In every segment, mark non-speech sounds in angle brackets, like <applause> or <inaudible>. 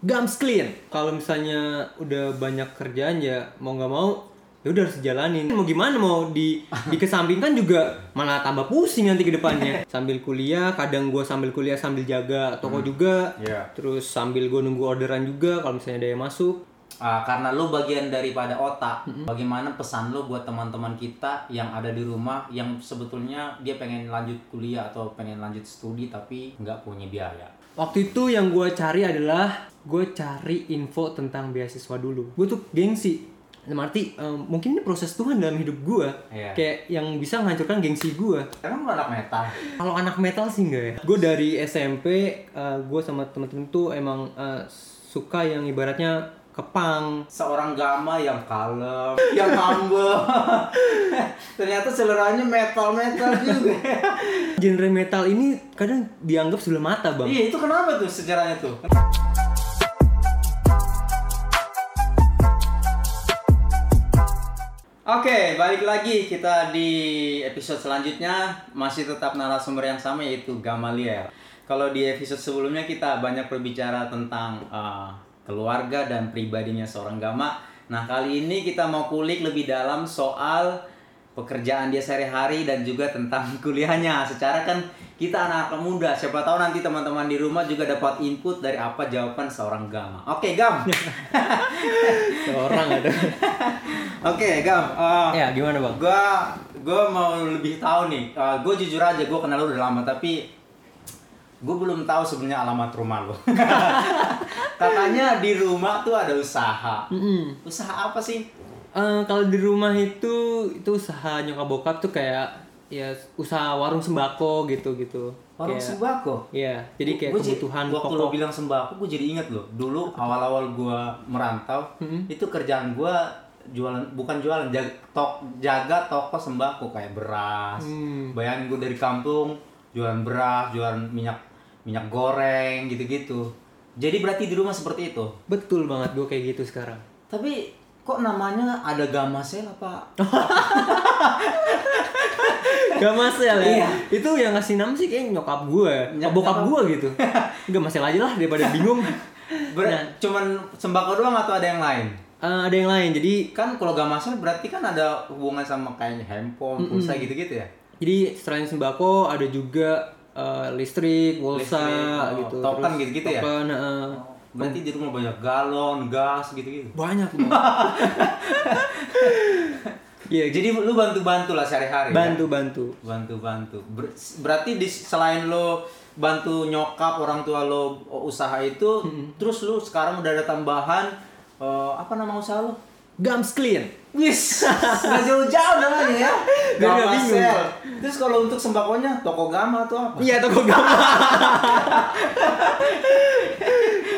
Gams clean. Kalau misalnya udah banyak kerjaan ya mau nggak mau ya udah harus dijalanin. Mau gimana mau di <laughs> dikesampingkan juga malah tambah pusing nanti ke depannya. Sambil kuliah, kadang gua sambil kuliah sambil jaga toko juga. Iya. Terus sambil gua nunggu orderan juga kalau misalnya ada yang masuk. Ah, karena lu bagian daripada otak, bagaimana pesan lu buat teman-teman kita yang ada di rumah yang sebetulnya dia pengen lanjut kuliah atau pengen lanjut studi tapi nggak punya biaya. Waktu itu yang gua cari adalah gue cari info tentang beasiswa dulu. Gue tuh gengsi. Arti em, mungkin ini proses Tuhan dalam hidup gue. Iya. Kayak yang bisa menghancurkan gengsi gue. Emang lu anak metal? Kalau anak metal sih enggak ya. Gue dari SMP, gue sama temen-temen tuh emang eh, suka yang ibaratnya kepang. Seorang gama yang kalem, yang humble. <laughs> Ternyata seleranya metal-metal juga. Genre metal ini kadang dianggap sebelah mata bang. iya, itu kenapa tuh sejarahnya tuh? Oke, balik lagi kita di episode selanjutnya masih tetap narasumber yang sama yaitu Gamaliel. Kalau di episode sebelumnya kita banyak berbicara tentang uh, keluarga dan pribadinya seorang Gama. Nah, kali ini kita mau kulik lebih dalam soal pekerjaan dia sehari-hari dan juga tentang <laughs> kuliahnya. Secara kan kita anak-anak muda, siapa tahu nanti teman-teman di rumah juga dapat input dari apa jawaban seorang Gama. Oke, Gam. <laughs> Seorang ada. <laughs> Oke, Gam. Uh, ya gimana bang? gua gua mau lebih tahu nih. Uh, gue jujur aja, gue kenal lu udah lama, tapi gue belum tahu sebenarnya alamat rumah lo. Katanya di rumah tuh ada usaha. Mm-mm. Usaha apa sih? Eh, kalau di rumah itu itu usaha nyokap bokap tuh kayak ya usaha warung sembako gitu gitu. Warung Kayak- sembako. Iya, jadi kayak Gua jadi- kebutuhan waktu lo pokok. bilang sembako, gue jadi inget loh. Dulu awal-awal gue merantau, itu kerjaan gue jualan bukan jualan jaga, tok, jaga toko sembako kayak beras. Hmm. Bayangin gue dari kampung jualan beras, jualan minyak minyak goreng gitu-gitu. Jadi berarti di rumah seperti itu. Betul banget gue kayak gitu sekarang. Tapi kok namanya ada gamasel apa? <laughs> Gak masalah ya. Iya. Itu yang ngasih nama sih kayak nyokap gue, Nyokap- bokap gue gitu. Gak masalah aja lah daripada <laughs> bingung. Ber- Nah. Cuman sembako doang atau ada yang lain? Eh, ada yang lain. Jadi Kan kalau gamasel berarti kan ada hubungan sama kayak handphone, pulsa gitu-gitu ya? jadi selain sembako ada juga eh, listrik, pulsa Listrik, oh, gitu. token gitu-gitu ya? token, eh, Berarti di rumah banyak galon, gas gitu-gitu. banyak. <laughs> Iya, Jadi lu bantu-bantu lah sehari-hari. bantu bantu. Ya? Bantu-bantu. Ber- berarti di selain lo bantu nyokap orang tua lo usaha itu, terus lu sekarang udah ada tambahan eh, apa nama usaha lo? Gums clean. Wis, nggak jauh-jauh namanya ya. Gama bingung. Sel. Terus kalau untuk sembakonya toko gama atau apa? Iya toko gama. <laughs>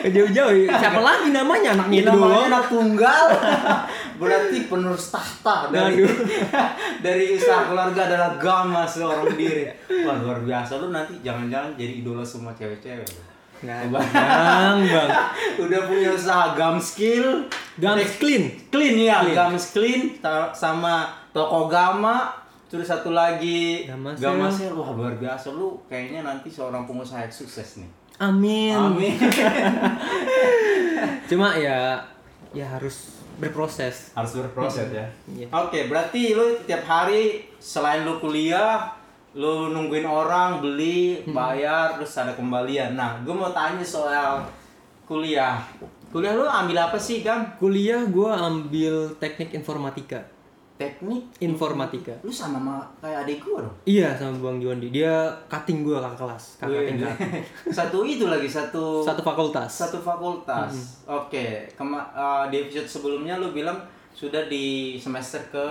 Jauh-jauh. Siapa lagi namanya anaknya itu namanya doang? anak tunggal. <laughs> Berarti penerus tahta dari <laughs> dari usaha keluarga adalah gama seorang diri. Wah luar biasa lu nanti jangan-jangan jadi idola semua cewek-cewek. Nggak, bang, bang. <laughs> Udah punya usaha gum skill, Gums clean. clean ya, Clean. gum clean sama toko gama. Terus satu lagi Gama Sale. Wah luar biasa lu kayaknya nanti seorang pengusaha yang sukses nih. Amin. Amin. <laughs> Cuma ya ya harus berproses. harus berproses ya. Iya. Oke, berarti lu tiap hari selain lu kuliah, lu nungguin orang beli, bayar, terus ada kembalian. Nah, gue mau tanya soal kuliah. Kuliah lu ambil apa sih, Gam? Kuliah gua ambil teknik informatika. Teknik Informatika. Lu sama sama kayak adik gue dong. Iya sama Bang Juandi. Dia cutting gua kakak kelas, kakak Wih, tingkat. <laughs> satu itu lagi satu Satu fakultas. satu fakultas. Oke, kema- eh, di episode sebelumnya lu bilang sudah di semester ke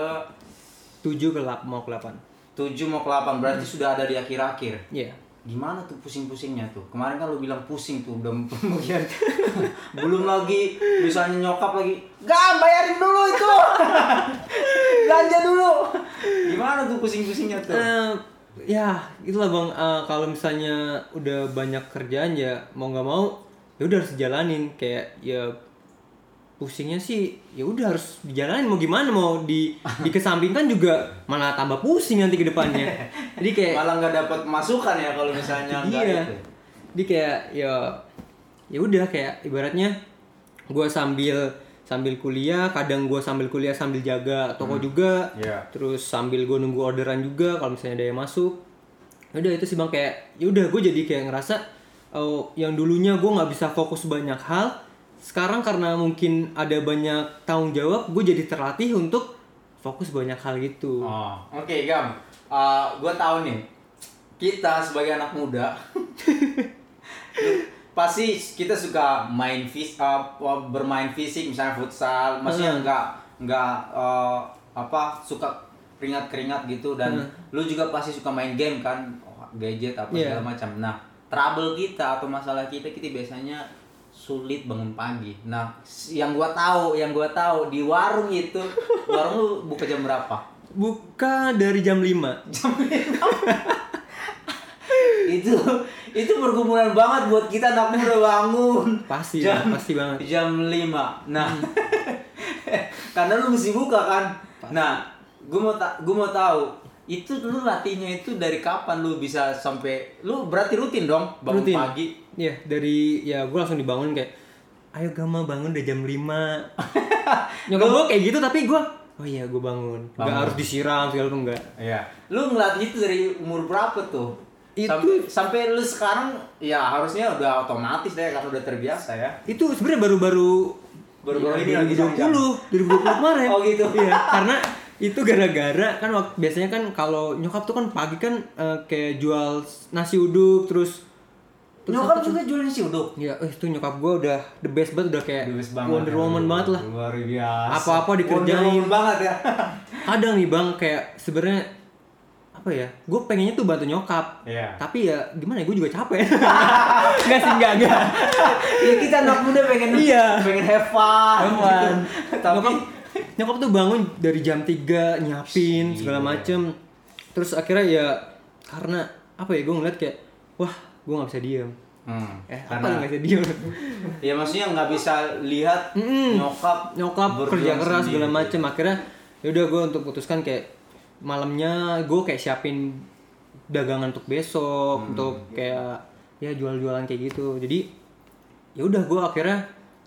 7 ke 8 mau ke 8. 7 mau ke 8 berarti sudah ada di akhir-akhir. Iya. Gimana tuh pusing-pusingnya tuh? Kemarin kan lu bilang pusing tuh <laughs> udah pembagian. Belum lagi misalnya nyokap lagi, "Gam, bayarin dulu itu." <laughs> Belanja dulu. Gimana tuh pusing-pusingnya tuh? Eh, ya itulah bang Eh, kalau misalnya udah banyak kerjaan ya mau nggak mau ya udah harus dijalanin kayak ya pusingnya sih ya udah harus dijalanin mau gimana mau di <laughs> dikesampingkan juga malah tambah pusing nanti ke depannya jadi kayak Malah nggak dapat masukan ya kalau misalnya iya itu. jadi kayak ya ya udah kayak ibaratnya gue sambil sambil kuliah kadang gue sambil kuliah sambil jaga toko juga Iya. terus sambil gue nunggu orderan juga kalau misalnya ada yang masuk. Ya udah itu sih bang. Kayak ya udah gue jadi kayak ngerasa oh yang dulunya gue nggak bisa fokus banyak hal sekarang karena mungkin ada banyak tanggung jawab gue jadi terlatih untuk fokus banyak hal gitu. Oh, oke Gam. gue tahu nih, kita sebagai anak muda, <laughs> pasti kita suka main fis, uh, bermain fisik, misalnya futsal, maksudnya Hmm. nggak nggak uh, apa suka keringat-keringat gitu dan lu juga pasti suka main game kan, oh, gadget apa Iya. segala macam. Nah, trouble kita atau masalah kita kita biasanya sulit bangun pagi. Nah, yang gua tahu, yang gua tahu di warung itu, <laughs> warung lu buka jam berapa? buka dari jam 5 <laughs> itu itu pergumulan banget buat kita anak muda bangun pasti jam pasti banget jam 5 nah <laughs> karena lu mesti buka kan nah gue mau ta gue mau tahu itu lu latihnya itu dari kapan lu bisa sampai lu berarti rutin dong bangun Rutin. pagi Iya, dari ya gue langsung dibangun kayak ayo Gama bangun udah jam 5 <laughs> Nyokap gue kayak gitu tapi gue oh iya gue bangun. Gak Bangun. harus disiram segala tuh enggak. Iya. Lu ngelatih itu dari umur berapa tuh? Itu- sampai, sampai lu sekarang ya harusnya udah otomatis deh karena udah terbiasa ya. Itu sebenarnya baru-baru Baru-baru ya, ini lagi 2020, 2020 kemarin. Oh, gitu. Iya, karena itu gara-gara kan waktu biasanya kan kalau nyokap tuh kan pagi kan eh, kayak jual nasi uduk terus terus Nyokap juga jualan nasi uduk. Ya, eh, itu nyokap gue udah the best banget udah kayak best banget. Wonder Woman banget lah. Luar biasa. Apa-apa dikerjain. Wonder Woman banget ya. kadang nih bang kayak sebenarnya apa ya gue pengennya tuh bantu nyokap Iya. tapi ya gimana ya gue juga capek <laughs> nggak sih nggak nggak <laughs> ya kita anak muda pengen Iya. pengen have fun. Have fun. gitu. Tapi nyokap nyokap tuh bangun dari jam 3 nyiapin Iya. segala macem terus akhirnya ya karena apa ya gue ngeliat kayak wah gue nggak bisa diem Hmm, eh apa karena nggak bisa diem <laughs> ya maksudnya nggak bisa lihat Mm-mm. nyokap nyokap berjuang kerja keras segala macem akhirnya yaudah gue untuk putuskan kayak malamnya gue kayak siapin dagangan untuk besok Hmm. untuk kayak ya jual-jualan kayak gitu jadi ya udah gue akhirnya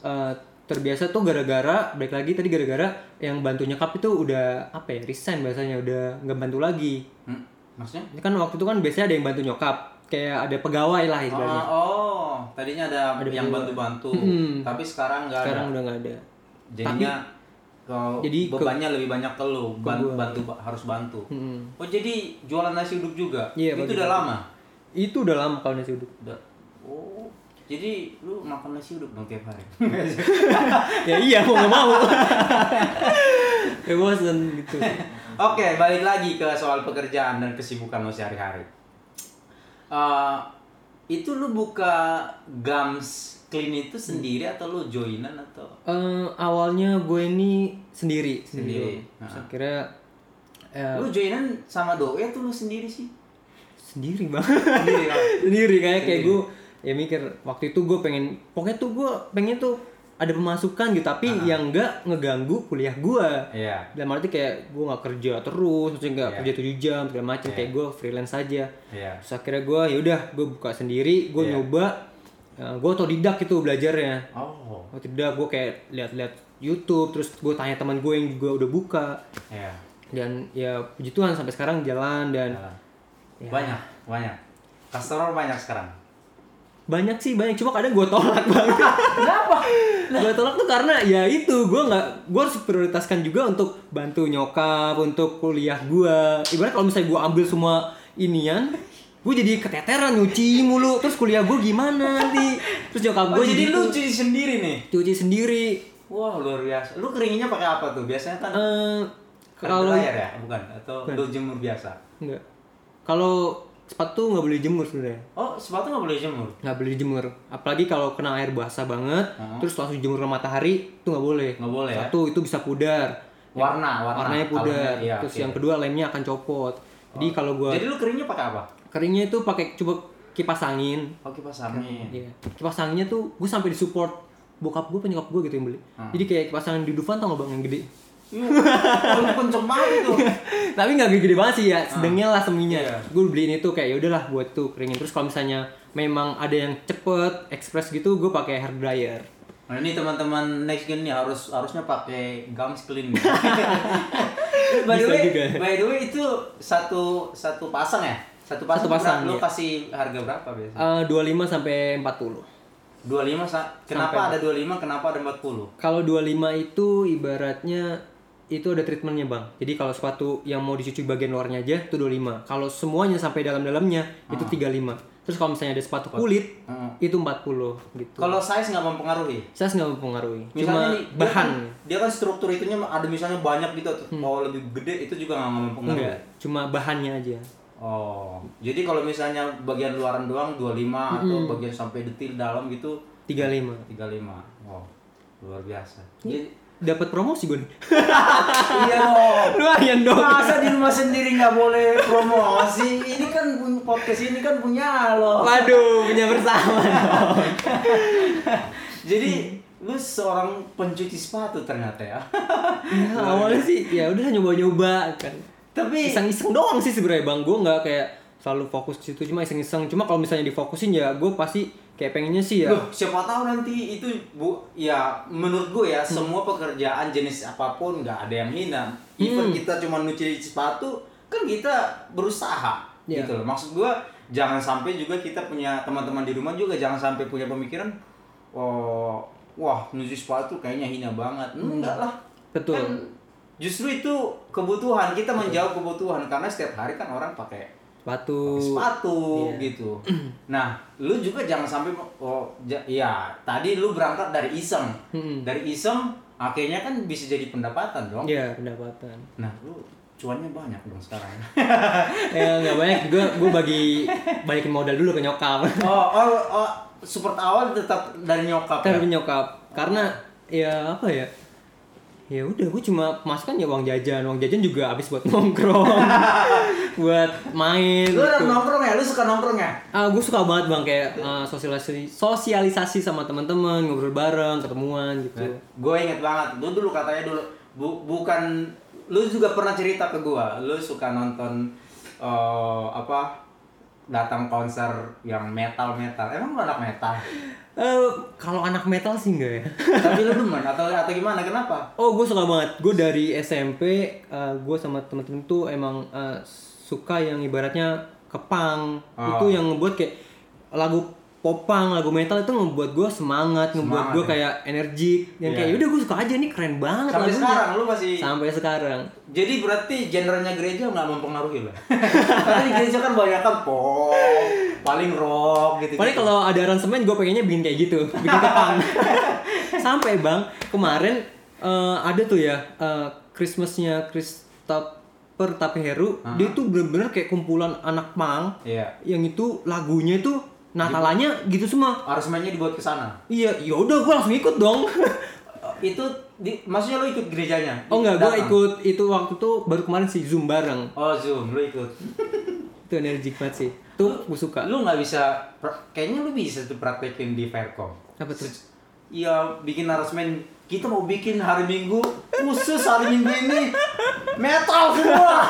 eh, terbiasa tuh gara-gara balik lagi tadi gara-gara yang bantu nyokap itu udah apa ya resign bahasanya udah nggak bantu lagi Hmm, maksudnya? Ini kan waktu itu kan biasanya ada yang bantu nyokap kayak ada pegawai lah istilahnya Oh, oh, tadinya ada, Ada yang bantu-bantu, Mm-mm. tapi sekarang nggak sekarang ada. udah nggak ada Jadinya kalau Jadi ke- bebannya lebih banyak ke lu, bantu, harus bantu. Mm-mm. Oh jadi jualan nasi uduk juga? Iya, itu udah lama. itu udah lama kalau nasi uduk Udah. Oh, jadi lu makan nasi uduk dong tiap hari? <laughs> <laughs> ya iya mau nggak mau <laughs> ya bosan gitu Oke, balik lagi ke soal pekerjaan dan kesibukan lo sehari-hari. Eh, itu lu buka Gams Clean itu sendiri atau lu joinan atau? Eh, awalnya gue ini sendiri Sendiri. Terus akhirnya eh, Lu joinan sama doi atau lu sendiri sih? sendiri bang Sendiri <laughs> sendiri kayak kayak Sendiri. gue ya mikir waktu itu gue pengen pokoknya tuh gue pengen tuh ada pemasukan gitu tapi yang enggak ngeganggu kuliah gue Iya. dalam arti kayak gue nggak kerja terus maksudnya nggak Iya. kerja 7 jam segala macam Iya. kayak gue freelance aja Iya. terus akhirnya gue ya udah gue buka sendiri gue Iya. nyoba gue otodidak itu belajarnya Oh. otodidak gue kayak lihat-lihat YouTube terus gue tanya teman gue yang juga udah buka Iya. dan ya puji Tuhan sampai sekarang jalan dan Nah, Ya. Banyak, banyak. Customer banyak sekarang. banyak sih banyak cuma kadang gue tolak banget <laughs> Kenapa? gue tolak tuh karena ya itu gue nggak gue harus prioritaskan juga untuk bantu nyokap untuk kuliah gue ibarat kalau misalnya gue ambil semua inian gue jadi keteteran nyuci mulu terus kuliah gue gimana nanti terus nyokap Oh, gue jadi lu cuci sendiri nih? cuci sendiri Wah, luar biasa. Lu keringinnya pakai apa tuh? Biasanya kan Eh, kalau kalau ya, bukan? Atau lu jemur biasa? enggak kalau sepatu nggak boleh jemur sebenarnya Oh, sepatu nggak boleh jemur. nggak boleh dijemur apalagi kalau kena air basah banget Hmm. terus langsung dijemur ke matahari itu nggak boleh Nggak boleh ya? satu itu bisa pudar Warna, warna. warnanya pudar iya, terus oke. yang kedua lemnya akan copot jadi kalau gua Jadi lu keringnya pakai apa? Keringnya itu pakai coba kipas angin Oh, kipas angin. Iya. kipas anginnya tuh gue sampai disupport bokap gue penyokap gue gitu yang beli Hmm. jadi kayak kipas angin di Dufan tau nggak bang yang gede Iya. Oh, kenceng banget itu. <laughs> tapi nggak gede-gede banget sih ya sedangnya lah seminya Iya. gue beliin itu kayak ya udahlah buat tuh keringin terus kalau misalnya memang ada yang cepet express gitu gue pakai hair dryer Nah ini teman-teman next gen nih harus harusnya pakai gums clean. <laughs> by the way, by the way itu satu satu pasang ya? Satu pasang, Satu pasang, lu iya. kasih harga berapa biasanya? Eh, 25 sampai 40 25 sa- kenapa Sampai- ada 25 kenapa ada 40? Kalau 25 itu ibaratnya itu ada treatmentnya bang. Jadi kalau sepatu yang mau dicuci bagian luarnya aja itu 25. Kalau semuanya sampai dalam-dalamnya itu 35. Terus kalau misalnya ada sepatu kulit Hmm. itu 40 gitu. Kalau size nggak mempengaruhi? Saya nggak mempengaruhi. Misalnya Cuma nih, dia bahan. kan, dia kan struktur itunya ada misalnya banyak gitu, mau lebih gede itu juga nggak mempengaruhi. Enggak, cuma bahannya aja. Oh, jadi kalau misalnya bagian luaran doang 25 atau bagian sampai detil dalam gitu 35. 35. Wow, luar biasa. Jadi Dapat promosi gue nih. <laughs> iya dong. Lumayan dong. Masa di rumah sendiri nggak boleh promosi? Ini kan podcast ini kan punya lo. Waduh, punya bersama dong. <laughs> Jadi lu seorang pencuci sepatu ternyata ya. Ya, awalnya sih ya udah nyoba-nyoba kan. Tapi Iseng-iseng doang sih sebenarnya bang. Gue nggak kayak selalu fokus ke situ cuma iseng-iseng. Cuma kalau misalnya difokusin ya gue pasti kayak pengennya sih ya. Loh, siapa tahu nanti itu bu ya menurut gue ya semua pekerjaan jenis apa pun nggak ada yang hina. Even kita cuma nyuci sepatu kan kita berusaha Iya. gitu loh. Maksud gue jangan sampai juga kita punya teman-teman di rumah juga jangan sampai punya pemikiran oh wah nyuci sepatu kayaknya hina banget. Enggak lah. Betul. Kan justru itu kebutuhan kita menjawab kebutuhan karena setiap hari kan orang pakai Sepatu. sepatu Iya. gitu. <clears throat> Nah, lu juga jangan sampai oh ya tadi lu berangkat dari iseng. Mm-mm. Dari iseng akhirnya kan bisa jadi pendapatan dong. Iya pendapatan. Nah, lu cuannya banyak dong sekarang. <laughs> ya nggak banyak juga gue bagi balikin modal dulu ke nyokap. <laughs> oh, oh, oh, support awal tetap dari nyokap ya. Tapi nyokap karena ya apa ya? Ya udah gue cuma masukan ya uang jajan, uang jajan juga habis buat nongkrong, <laughs> buat main. Lu gitu. nongkrong ya? Lu suka nongkrong ya? Ah, gue suka banget bang kayak ah, sosialisasi sosialisasi sama teman-teman ngobrol bareng ketemuan gitu Gue inget banget, lu dulu katanya dulu bu, bukan lu juga pernah cerita ke gua, lu suka nonton eh, apa datang konser yang metal metal. Emang lu anak metal? Eh, kalau anak metal sih enggak ya Tapi lu demen atau atau gimana? Kenapa? oh gue suka banget gue dari SMP gue sama temen-temen tuh emang eh, suka yang ibaratnya kepang Oh. itu yang ngebuat kayak lagu popang lagu metal itu ngebuat gue semangat, ngebuat Semangat gue ya? kayak energik yang Iya. kayak udah gue suka aja nih keren banget Sampai lagunya." sekarang lu masih sampai sekarang Jadi berarti genrenya gereja nggak mempengaruhi lah. <laughs> Di gereja kan banyak kan pop, paling rock gitu. Paling kalau ada aransemen gue pengennya bikin kayak gitu, <laughs> bikin kepang. Sampai bang kemarin eh, ada tuh ya eh, Christmasnya Christopher Tapeheru, dia tuh bener-bener kayak kumpulan anak pang Iya. yang itu lagunya itu Natalannya gitu semua. Aransemennya dibuat ke sana. Iya, ya udah gue langsung ikut dong. <laughs> Itu di, maksudnya lu ikut gerejanya? oh enggak, gue Datang? ikut itu waktu tuh baru kemarin sih zoom bareng. Oh zoom, lu ikut. <laughs> Itu energik banget sih. Tuh gue suka. Lu nggak bisa, kayaknya lu bisa tuh praktekin di Faircom. Apa tuh? Iya, bikin aransemen. Kita mau bikin hari Minggu khusus hari Minggu ini metal semua.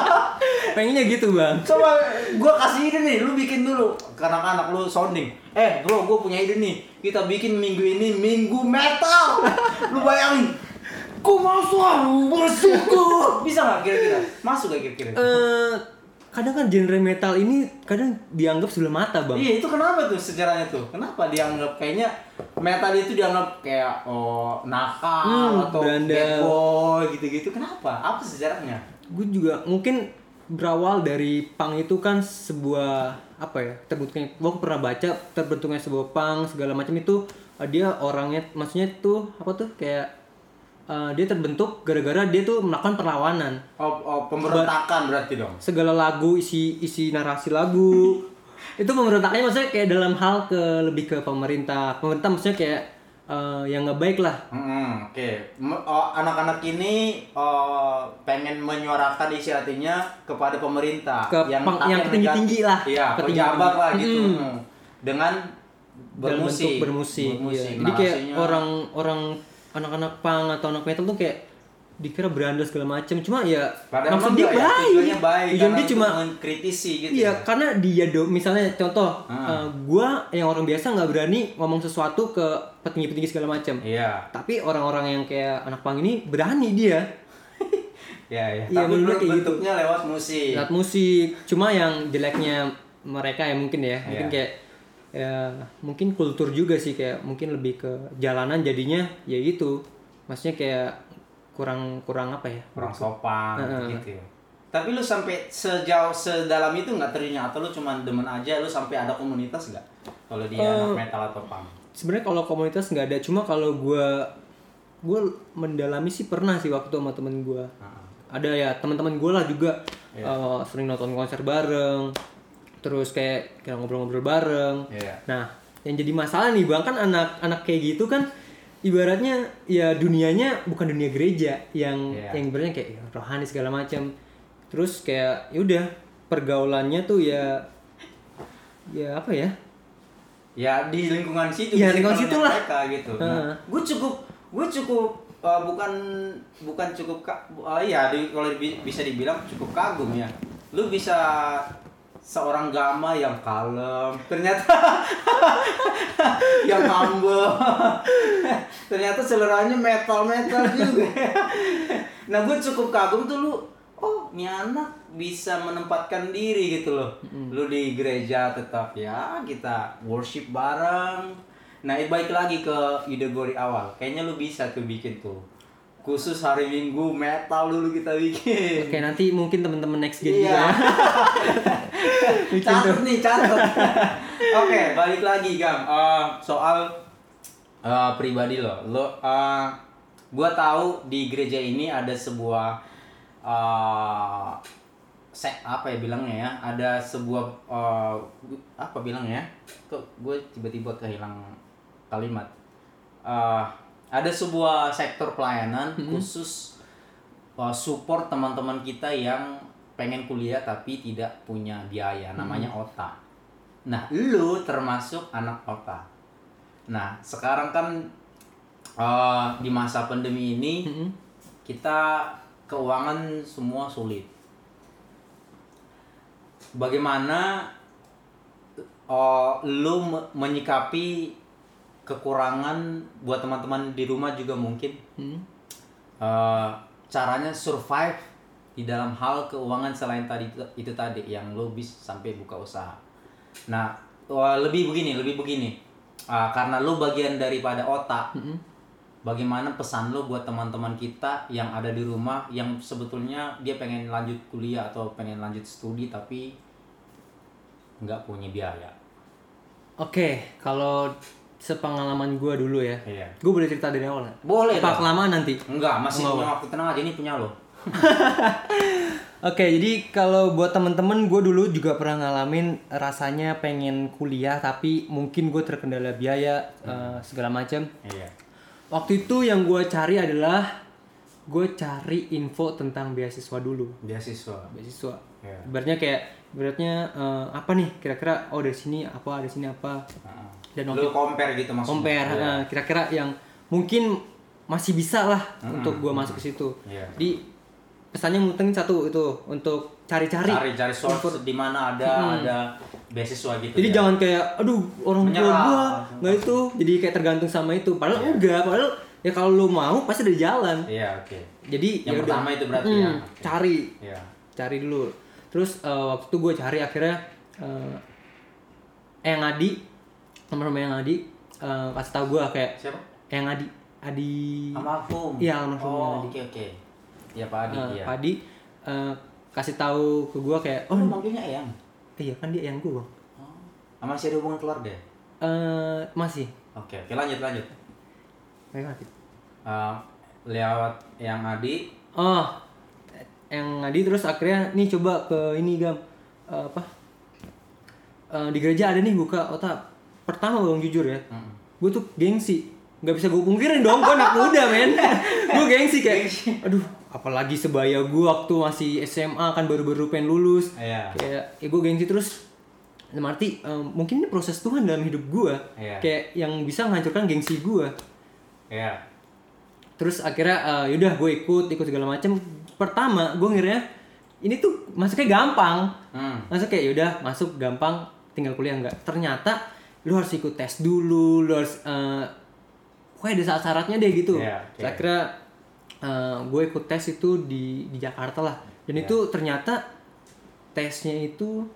<laughs> Pengennya gitu bang. Coba gua kasih ide nih, lu bikin dulu ke anak-anak lu sounding. Eh, bro, gua punya ide nih. Kita bikin minggu ini minggu metal. Lu bayangin. Ku mau bersyukur. Bisa nggak kira-kira? Masuk gak kira-kira? Eh, kadang kan genre metal ini kadang dianggap sebelah mata bang. Iya, itu kenapa tuh sejarahnya tuh? Kenapa dianggap kayaknya metal itu dianggap kayak oh nakal Hmm, atau bad gitu-gitu? Kenapa? Apa sejarahnya? gue juga mungkin berawal dari punk itu kan sebuah apa ya terbentuknya gue pernah baca terbentuknya sebuah punk segala macam itu dia orangnya maksudnya tuh apa tuh kayak eh, dia terbentuk gara-gara dia tuh melakukan perlawanan Oh, oh pemberontakan berarti dong. segala lagu isi isi narasi lagu itu pemberontakannya maksudnya kayak dalam hal ke lebih ke pemerintah pemerintah maksudnya kayak eh, yang nggak baik lah Hmm, Oke, M- oh, anak-anak ini oh, pengen menyuarakan isi hatinya kepada pemerintah Ke yang yang ketinggi-tinggi negatif. lah. Iya, pejabat lah gitu. Mm. Hmm. Dengan bermusik. bentuk bermusik, iya. Bermusik, jadi kayak narasinya. Anak-anak pang atau anak metal tuh kayak dikira beranda segala macam cuma ya Padahal maksud dia ya, baik tujuannya baik. Tujuan dia cuma mengkritisi gitu. iya ya. karena dia do misalnya contoh Ah. eh, gua yang orang biasa nggak berani ngomong sesuatu ke petinggi-petinggi segala macam Iya. tapi orang-orang yang kayak anak pang ini berani dia <laughs> Iya, iya. Iya, Tapi menurut kayak gitu. bentuknya lewat musik. Lihat musik cuma yang jeleknya mereka ya mungkin ya mungkin Iya. kayak ya mungkin kultur juga sih kayak mungkin lebih ke jalanan jadinya ya gitu maksudnya kayak kurang kurang apa ya Kurang sopan Heeh. gitu ya. Tapi lu sampai sejauh sedalam itu nggak ternyata atau lu cuma demen aja lu sampai ada komunitas nggak? Kalau dia Eh, anak metal atau punk. sebenarnya kalau komunitas nggak ada cuma kalau gua gue mendalami sih pernah sih waktu sama temen gua Heeh. ada ya teman-teman gue lah juga Iya. eh, sering nonton konser bareng terus kayak kayak ngobrol-ngobrol bareng Iya. nah yang jadi masalah nih bang kan anak-anak kayak gitu kan ibaratnya ya dunianya bukan dunia gereja yang Iya. yang ibaratnya kayak ya, rohani segala macam terus kayak yaudah pergaulannya tuh ya ya apa ya Ya di lingkungan situ. Di lingkungan situ lah. Mereka gitu. Heeh. gue cukup gue cukup uh, bukan bukan cukup uh, ya di, kalau bi- bisa dibilang cukup kagum ya. Lu bisa seorang gama yang kalem. Ternyata <laughs> yang humble. <laughs> Ternyata seleranya metal metal juga. <laughs> Nah gue cukup kagum tuh lu. Oh ini anak bisa menempatkan diri gitu loh. Lu di gereja tetap ya kita worship bareng. Nah eh, baik lagi ke ide di awal. Kayaknya lu bisa tuh bikin tuh khusus hari minggu metal dulu kita bikin oke nanti mungkin teman-teman next gen juga Iya. ya. <laughs> Bikin tuh. catat nih, catat. Oke, balik lagi Gam. Eh, soal eh, pribadi lo. Lo eh, gua tahu di gereja ini ada sebuah eh sek apa ya bilangnya ya? Ada sebuah eh, apa bilangnya? Kok gue tiba-tiba kehilang kalimat. Eh, ada sebuah sektor pelayanan khusus uh, support teman-teman kita yang pengen kuliah tapi tidak punya biaya namanya OTA. Nah, lu termasuk anak OTA. Nah, sekarang kan uh, di masa pandemi ini Mm-mm. kita keuangan semua sulit. Bagaimana uh, lu me- menyikapi kekurangan buat teman-teman di rumah juga mungkin Hmm. Eh, caranya survive di dalam hal keuangan selain tadi itu, itu tadi yang lo bisa sampai buka usaha. Nah, wah, lebih begini, lebih begini. Ah, karena lo bagian daripada otak. Mm-mm. Bagaimana pesan lo buat teman-teman kita yang ada di rumah yang sebetulnya dia pengen lanjut kuliah atau pengen lanjut studi tapi nggak punya biaya. Oke, kalau sepengalaman gue dulu ya, Iya. gue boleh cerita dari awal? Boleh Apa dong. kelamaan nanti? Enggak, masih Enggak, punya waktu tenang aja ini punya lo. <laughs> Oke, jadi kalau buat temen-temen gue dulu juga pernah ngalamin rasanya pengen kuliah tapi mungkin gue terkendala biaya eh, segala macam. Iya. Waktu itu yang gue cari adalah gue cari info tentang beasiswa dulu. Beasiswa. Beasiswa. Iya. Ibaratnya kayak ibaratnya eh, apa nih kira-kira oh dari sini apa dari sini apa Heeh. Dan Lu waktu compare gitu maksudnya. compare Iya. eh, kira-kira yang mungkin masih bisa lah untuk gue masuk ke situ. Iya. Jadi pesannya mungkin satu itu untuk cari-cari. cari cari source di mana ada ada beasiswa gitu. Jadi ya. jangan kayak aduh orang tua gua nggak itu jadi kayak tergantung sama itu. Padahal enggak, padahal ya kalau lu mau pasti ada jalan. Iya oke. Jadi Yang ya udah. pertama itu berarti Hmm, ya. Cari, Iya. cari dulu. Terus eh, waktu itu gue cari akhirnya eh yang Adi, nomor yang Adi eh, kasih tahu gue kayak Siapa? yang Adi, Adi Almarhum. Iya, almarhum Oh Adi. oke oke. Iya Pak Adi. eh, iya. Pak Adi eh, kasih tahu ke gue kayak Oh oh manggilnya Eyang. iya kan dia yang gue bang. Oh. Masih ada hubungan keluarga. Eh masih. Oke oke lanjut lanjut. Mereka Eh, lewat yang Adi. Oh, yang Adi terus akhirnya nih coba ke ini gam Eh, apa? Eh, di gereja ada nih buka otak. Pertama bang jujur ya, Mm. gue tuh gengsi, nggak bisa gue pungkirin dong, gue anak muda men. <laughs> gue gengsi kayak, aduh, apalagi sebaya gue waktu masih SMA kan baru-baru pengen lulus. Iya. Kayak, ya gue gengsi terus. Arti, eh, mungkin ini proses Tuhan dalam hidup gue, Iya. kayak yang bisa menghancurkan gengsi gue. Iya. terus akhirnya eh, yaudah gue ikut ikut segala macem pertama gue ngiranya ini tuh masuknya gampang Hmm. masuk kayak yaudah masuk gampang tinggal kuliah enggak ternyata lu harus ikut tes dulu lu harus eh, pokoknya ada syarat-syaratnya deh gitu Iya, oke. saya kira eh, gue ikut tes itu di di Jakarta lah dan Iya. itu ternyata tesnya itu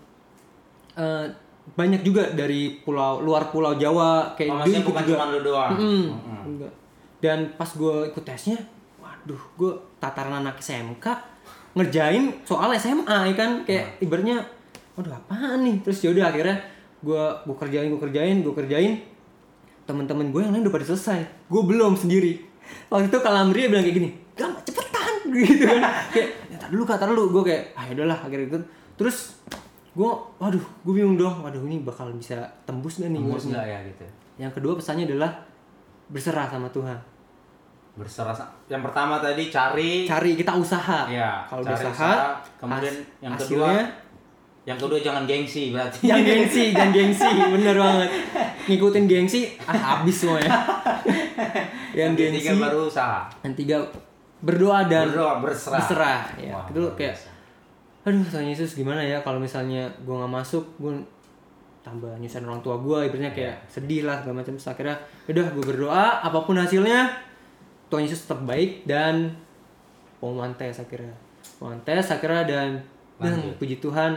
eh, banyak juga dari pulau luar pulau Jawa kayak Oh, ikut bukan juga. cuma lu doang. Mm-mm. Mm-mm. Enggak. Dan pas gue ikut tesnya, waduh, gue tataran anak SMK ngerjain soal SMA ya kan kayak Nah. ibaratnya, waduh apaan nih? Terus yaudah akhirnya gue gue kerjain gue kerjain gue kerjain teman-teman gue yang lain udah pada selesai gue belum sendiri waktu itu kalamria bilang kayak gini gam cepetan <laughs> gitu kan kayak ya, tar dulu kak tar dulu gue kayak ah yaudahlah akhirnya itu terus gue waduh gue bingung dong waduh ini bakal bisa tembus gak nih Tembus nggak ya gitu. yang kedua pesannya adalah berserah sama Tuhan. Berserah. Yang pertama tadi cari. Cari kita usaha. Iya, Kalau berusaha, usaha. Kemudian has- yang hasilnya Yang kedua jangan gengsi berarti. yang gengsi, jangan gengsi, bener banget. Ngikutin gengsi, ah habis semuanya. <laughs> yang Yang gengsi, ketiga baru usaha. yang tiga berdoa dan Berdoa, berserah. berserah. Ya, Wah, itu kayak, aduh Tuhan Yesus gimana ya kalau misalnya gue nggak masuk, gue tambah nyusahin orang tua gue, ibaratnya kayak Iya. sedih lah segala macam. Akhirnya, udah gue berdoa, apa pun hasilnya, Tuhan Yesus tetap baik dan pengumuman tes akhirnya, pengumuman tes akhirnya dan dan puji Tuhan,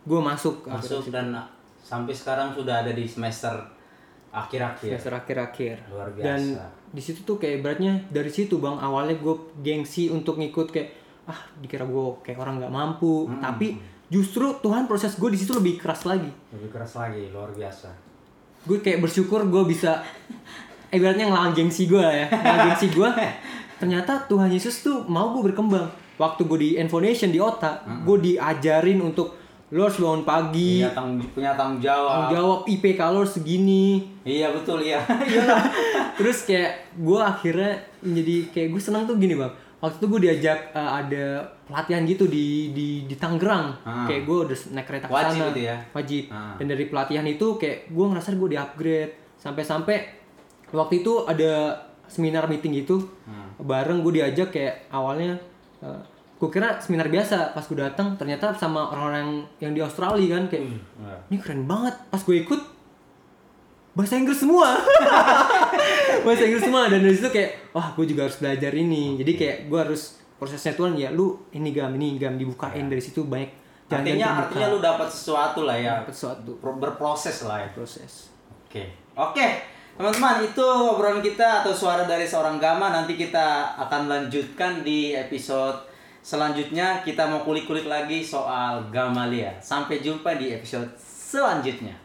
gue masuk, Masuk dan sampai sekarang sudah ada di semester akhir-akhir. semester akhir-akhir. Luar biasa. Dan di situ tuh kayak beratnya dari situ bang awalnya gue gengsi untuk ngikut kayak ah dikira gue kayak orang nggak mampu, Hmm. tapi justru Tuhan proses gue di situ lebih keras lagi. Lebih keras lagi, luar biasa. Gue kayak bersyukur gue bisa eh, ibaratnya ngelawan gengsi gue ya, ngelawan gengsi gue. <laughs> Ternyata Tuhan Yesus tuh mau gue berkembang. Waktu gue di Infonation di otak, gue diajarin untuk lo harus bangun pagi, Punya tanggung, punya tanggung jawab. tanggung jawab IPK lo harus segini, Iya betul iya. <laughs> terus kayak gue akhirnya jadi kayak gue senang tuh gini bang waktu itu gue diajak uh, ada pelatihan gitu di di di Tangerang Ah. kayak gue udah naik kereta ke Wajib sana itu ya? wajib Ah. dan dari pelatihan itu kayak gue ngerasa gue di upgrade sampai-sampai waktu itu ada seminar meeting gitu Hmm. bareng gue diajak kayak awalnya uh, gue kira seminar biasa pas gue datang ternyata sama orang-orang yang, yang di Australia kan kayak Nah, ini keren banget. Pas gue ikut bahasa Inggris semua. <laughs> Bahasa Inggris semua dan dari situ kayak wah gue juga harus belajar ini. Jadi kayak gue harus prosesnya Tuhan ya lu ini gam ini gam dibukain dari situ banyak Artinya artinya lu dapat sesuatu lah ya. Dapat sesuatu. Pro- Berproses lah ya. proses. Oke. Oke. Teman-teman, itu obrolan kita atau suara dari seorang Gama nanti kita akan lanjutkan di episode selanjutnya kita mau kulik-kulik lagi soal Gamalia. Sampai jumpa di episode selanjutnya.